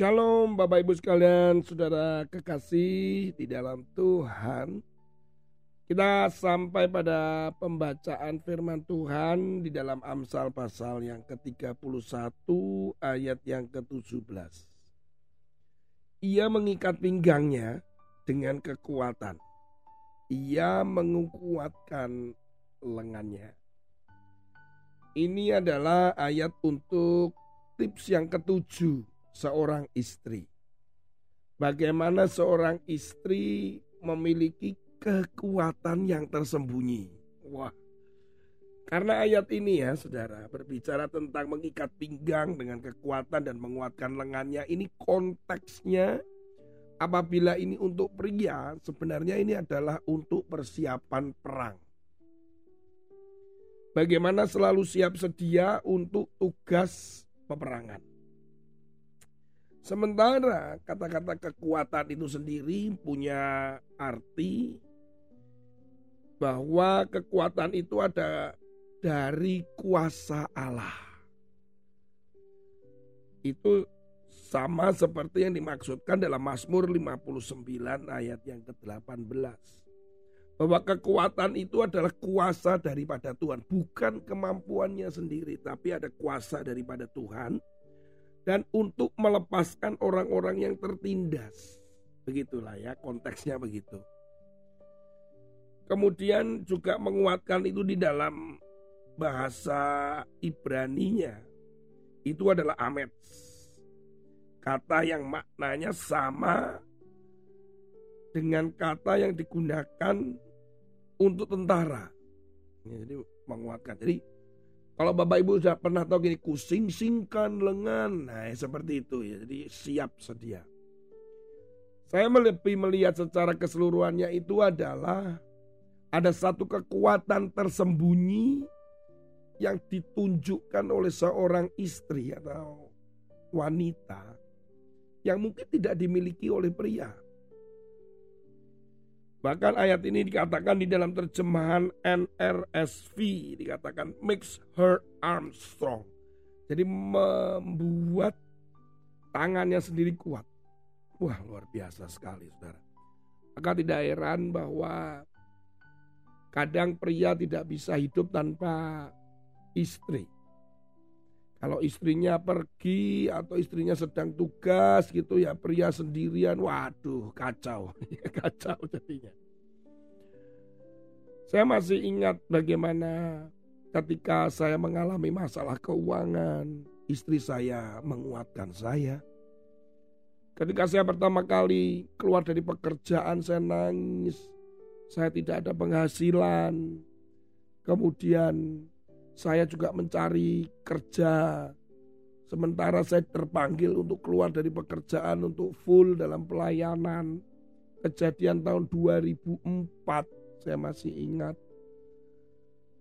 Shalom Bapak Ibu sekalian, saudara kekasih di dalam Tuhan. Kita sampai pada pembacaan firman Tuhan di dalam Amsal pasal yang ke-31 ayat yang ke-17. Ia mengikat pinggangnya dengan kekuatan. Ia menguatkan lengannya. Ini adalah ayat untuk tips yang ketujuh seorang istri. Bagaimana seorang istri memiliki kekuatan yang tersembunyi. Wah. Karena ayat ini ya saudara berbicara tentang mengikat pinggang dengan kekuatan dan menguatkan lengannya. Ini konteksnya apabila ini untuk pria sebenarnya ini adalah untuk persiapan perang. Bagaimana selalu siap sedia untuk tugas peperangan. Sementara kata-kata kekuatan itu sendiri punya arti bahwa kekuatan itu ada dari kuasa Allah. Itu sama seperti yang dimaksudkan dalam Mazmur 59 ayat yang ke-18. Bahwa kekuatan itu adalah kuasa daripada Tuhan, bukan kemampuannya sendiri, tapi ada kuasa daripada Tuhan dan untuk melepaskan orang-orang yang tertindas. Begitulah ya konteksnya begitu. Kemudian juga menguatkan itu di dalam bahasa Ibraninya itu adalah amet. Kata yang maknanya sama dengan kata yang digunakan untuk tentara. Jadi menguatkan. Jadi kalau Bapak Ibu sudah pernah tahu gini, kusing-singkan lengan. Nah, seperti itu ya. Jadi siap sedia. Saya lebih melihat secara keseluruhannya itu adalah ada satu kekuatan tersembunyi yang ditunjukkan oleh seorang istri atau wanita yang mungkin tidak dimiliki oleh pria. Bahkan ayat ini dikatakan di dalam terjemahan NRSV dikatakan makes her arm strong. Jadi membuat tangannya sendiri kuat. Wah luar biasa sekali saudara. Maka tidak heran bahwa kadang pria tidak bisa hidup tanpa istri. Kalau istrinya pergi atau istrinya sedang tugas gitu ya pria sendirian, waduh kacau, kacau jadinya. Saya masih ingat bagaimana ketika saya mengalami masalah keuangan, istri saya menguatkan saya. Ketika saya pertama kali keluar dari pekerjaan saya nangis, saya tidak ada penghasilan. Kemudian saya juga mencari kerja. Sementara saya terpanggil untuk keluar dari pekerjaan untuk full dalam pelayanan. Kejadian tahun 2004 saya masih ingat.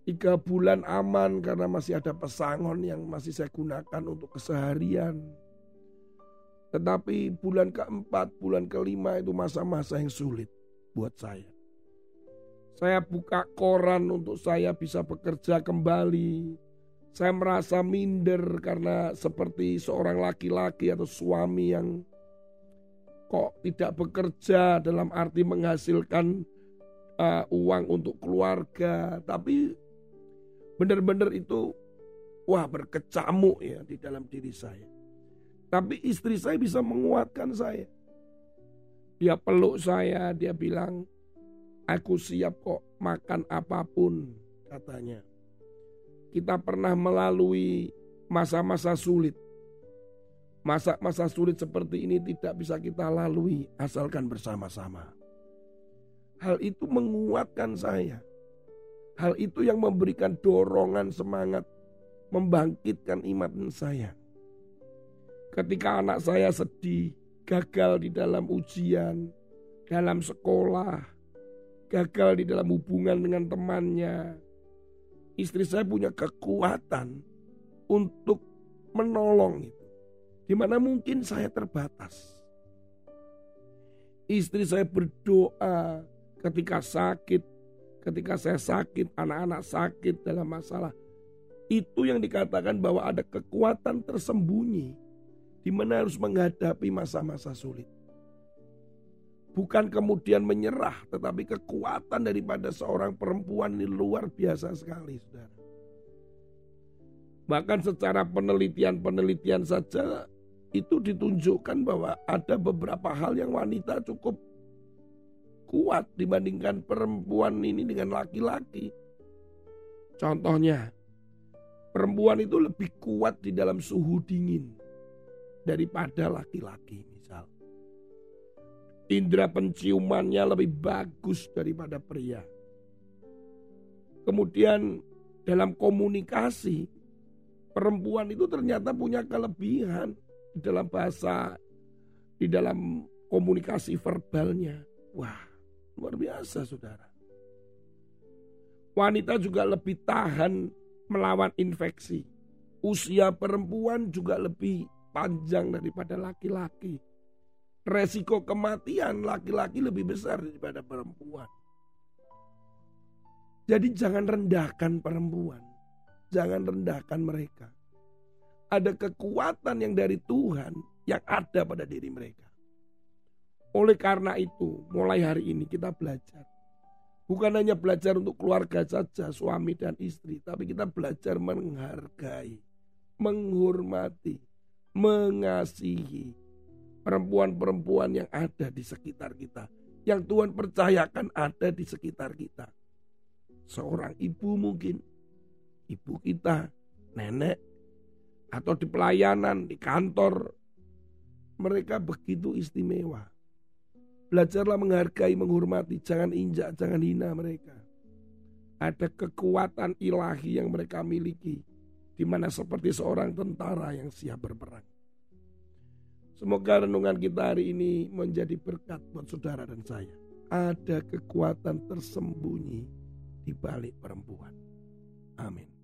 Tiga bulan aman karena masih ada pesangon yang masih saya gunakan untuk keseharian. Tetapi bulan keempat, bulan kelima itu masa-masa yang sulit buat saya. Saya buka koran untuk saya bisa bekerja kembali. Saya merasa minder karena seperti seorang laki-laki atau suami yang kok tidak bekerja dalam arti menghasilkan uh, uang untuk keluarga, tapi benar-benar itu wah berkecamuk ya di dalam diri saya. Tapi istri saya bisa menguatkan saya. Dia peluk saya, dia bilang, Aku siap kok makan apa pun katanya. Kita pernah melalui masa-masa sulit. Masa-masa sulit seperti ini tidak bisa kita lalui asalkan bersama-sama. Hal itu menguatkan saya. Hal itu yang memberikan dorongan semangat membangkitkan iman saya. Ketika anak saya sedih, gagal di dalam ujian, dalam sekolah, gagal di dalam hubungan dengan temannya. Istri saya punya kekuatan untuk menolong itu. Di mana mungkin saya terbatas. Istri saya berdoa ketika sakit, ketika saya sakit, anak-anak sakit dalam masalah. Itu yang dikatakan bahwa ada kekuatan tersembunyi di mana harus menghadapi masa-masa sulit. Bukan kemudian menyerah, tetapi kekuatan daripada seorang perempuan ini luar biasa sekali, saudara. Bahkan secara penelitian-penelitian saja itu ditunjukkan bahwa ada beberapa hal yang wanita cukup kuat dibandingkan perempuan ini dengan laki-laki. Contohnya, perempuan itu lebih kuat di dalam suhu dingin daripada laki-laki misal. Indra penciumannya lebih bagus daripada pria. Kemudian dalam komunikasi, perempuan itu ternyata punya kelebihan dalam bahasa, di dalam komunikasi verbalnya. Wah, luar biasa saudara. Wanita juga lebih tahan melawan infeksi. Usia perempuan juga lebih panjang daripada laki-laki. Resiko kematian laki-laki lebih besar daripada perempuan. Jadi jangan rendahkan perempuan. Jangan rendahkan mereka. Ada kekuatan yang dari Tuhan yang ada pada diri mereka. Oleh karena itu, mulai hari ini kita belajar. Bukan hanya belajar untuk keluarga saja, suami dan istri, tapi kita belajar menghargai, menghormati, mengasihi perempuan-perempuan yang ada di sekitar kita, yang Tuhan percayakan ada di sekitar kita. Seorang ibu mungkin, ibu kita, nenek, atau di pelayanan, di kantor, mereka begitu istimewa. Belajarlah menghargai, menghormati, jangan injak, jangan hina mereka. Ada kekuatan ilahi yang mereka miliki, di mana seperti seorang tentara yang siap berperang. Semoga renungan kita hari ini menjadi berkat buat saudara dan saya. Ada kekuatan tersembunyi di balik perempuan. Amin.